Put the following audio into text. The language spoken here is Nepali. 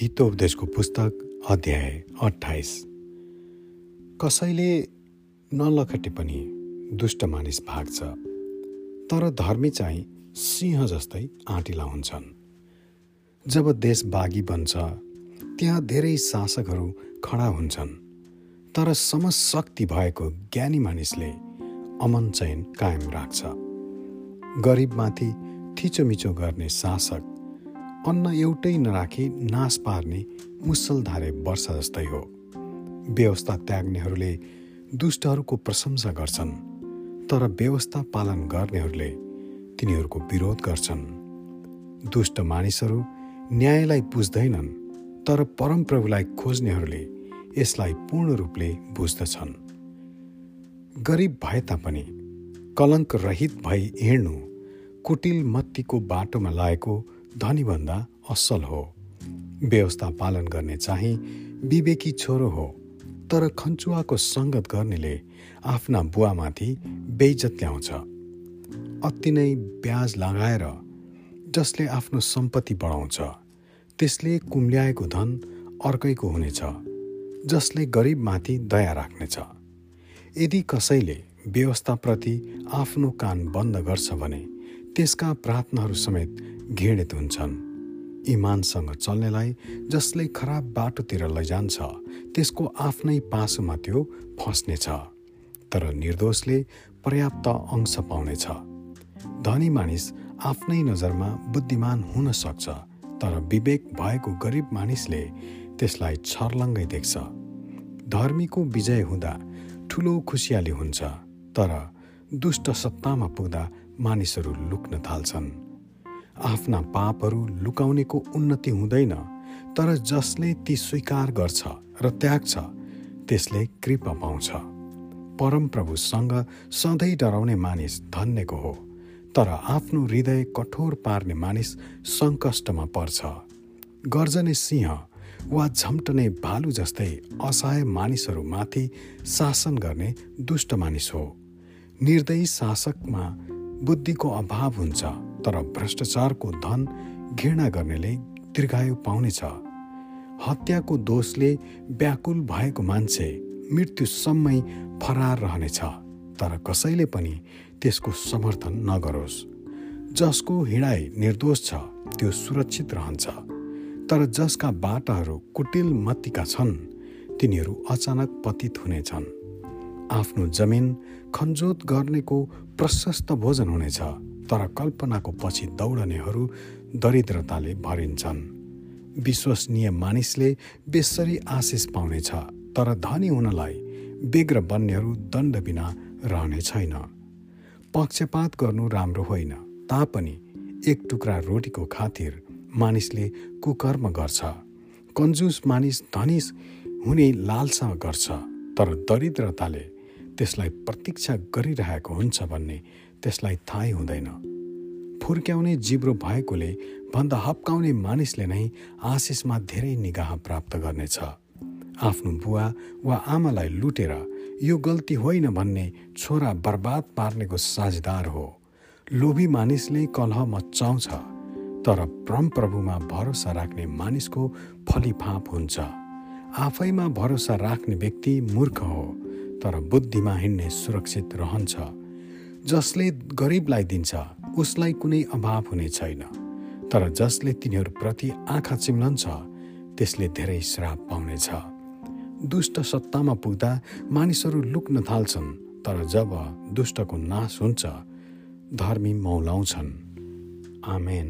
हितोपदेशको पुस्तक अध्याय अठाइस कसैले नलखटे पनि दुष्ट मानिस भाग्छ तर धर्मी चाहिँ सिंह जस्तै आँटिला हुन्छन्। जब देश बागी बन्छ त्यहाँ धेरै शासकहरू खडा हुन्छन् तर समशक्ति भएको ज्ञानी मानिसले अमन चयन कायम राख्छ। गरिबमाथि थिचोमिचो गर्ने शासक अन्न एउटै नराखी नाश पार्ने मुसलधारे वर्षा जस्तै हो। व्यवस्था त्याग्नेहरूले दुष्टहरूको प्रशंसा गर्छन् तर व्यवस्था पालन गर्नेहरूले तिनीहरूको विरोध गर्छन्। दुष्ट मानिसहरू न्यायलाई बुझ्दैनन् तर परमप्रभुलाई खोज्नेहरूले यसलाई पूर्ण रूपले बुझ्दछन्। गरिब भए तापनि कलङ्क रहित भई हिँड्नु कुटिल मत्तीको बाटोमा लागेको धनीभन्दा असल हो। व्यवस्था पालन गर्ने चाहिँ विवेकी छोरो हो। तर खन्चुवाको सङ्गत गर्नेले आफ्ना बुवामाथि बेइज्जत ल्याउँछ। अति नै ब्याज लगाएर जसले आफ्नो सम्पत्ति बढाउँछ त्यसले कुम्ल्याएको धन अर्कैको हुनेछ जसले गरिबमाथि दया राख्नेछ। यदि कसैले व्यवस्थाप्रति आफ्नो कान बन्द गर्छ भने त्यसका प्रार्थनाहरू समेत घृणित हुन्छन्। इमानसँग चल्नेलाई जसले खराब बाटोतिर लैजान्छ त्यसको आफ्नै पासोमा त्यो फस्नेछ तर निर्दोषले पर्याप्त अंश पाउनेछ। धनी मानिस आफ्नै नजरमा बुद्धिमान हुन सक्छ तर विवेक भएको गरिब मानिसले त्यसलाई छर्लङ्गै देख्छ। धर्मीको विजय हुँदा ठुलो खुसियाली हुन्छ तर दुष्ट सत्तामा पुग्दा मानिसहरू लुक्न थाल्छन्। आफ्ना पापहरू लुकाउनेको उन्नति हुँदैन तर जसले ती स्वीकार गर्छ र त्याग्छ त्यसले कृपा पाउँछ। परमप्रभुसँग सधैँ डराउने मानिस धन्यको हो तर आफ्नो हृदय कठोर पार्ने मानिस सङ्कष्टमा पर्छ। गर्जने सिंह वा झम्टने भालु जस्तै असहाय मानिसहरूमाथि शासन गर्ने दुष्ट मानिस हो। निर्दयी शासकमा बुद्धिको अभाव हुन्छ। तर भ्रष्टाचारको धन घृणा गर्नेले दीर्घायु पाउनेछ। हत्याको दोषले व्याकुल भएको मान्छे मृत्युसम्मै फरार रहनेछ तर कसैले पनि त्यसको समर्थन नगरोस्। जसको हिँडाइ निर्दोष छ त्यो सुरक्षित रहन्छ। तर जसका बाटाहरू कुटिल मत्तीका छन् तिनीहरू अचानक पतित हुनेछन्। आफ्नो जमिन खनजोत गर्नेको प्रशस्त भोजन हुनेछ। तर कल्पनाको पछि दौडनेहरू दरिद्रताले भरिन्छन्। विश्वसनीय मानिसले बेसरी आशिष पाउनेछ तर धनी हुनलाई बेग्र बन्नेहरू दण्ड बिना रहने छैन। पक्षपात गर्नु राम्रो होइन तापनि एक टुक्रा रोटीको खातिर मानिसले कुकर्म गर्छ। कन्जुस मानिस धनी हुने लालसा गर्छ तर दरिद्रताले त्यसलाई प्रतीक्षा गरिरहेको हुन्छ भन्ने त्यसलाई थाहै हुँदैन। फुर्क्याउने जिब्रो भएकोले भन्दा हप्काउने मानिसले नै आशिषमा धेरै निगाह प्राप्त गर्नेछ। आफ्नो बुवा वा आमालाई लुटेर यो गल्ती होइन भन्ने छोरा बर्बाद पार्नेको साझेदार हो। लोभी मानिसले कलह मचाउँछ तर परमप्रभुमा भरोसा राख्ने मानिसको फलिफाप हुन्छ। आफैमा भरोसा राख्ने व्यक्ति मूर्ख हो तर बुद्धिमा हिँड्ने सुरक्षित रहन्छ। जसले गरिबलाई दिन्छ उसलाई कुनै अभाव हुने छैन। तर जसले तिनीहरूप्रति आँखा चिम्लन्छ त्यसले धेरै श्राप पाउनेछ। दुष्ट सत्तामा पुग्दा मानिसहरू लुक्न थाल्छन् तर जब दुष्टको नाश हुन्छ धर्मी मौलाउँछन्। आमेन।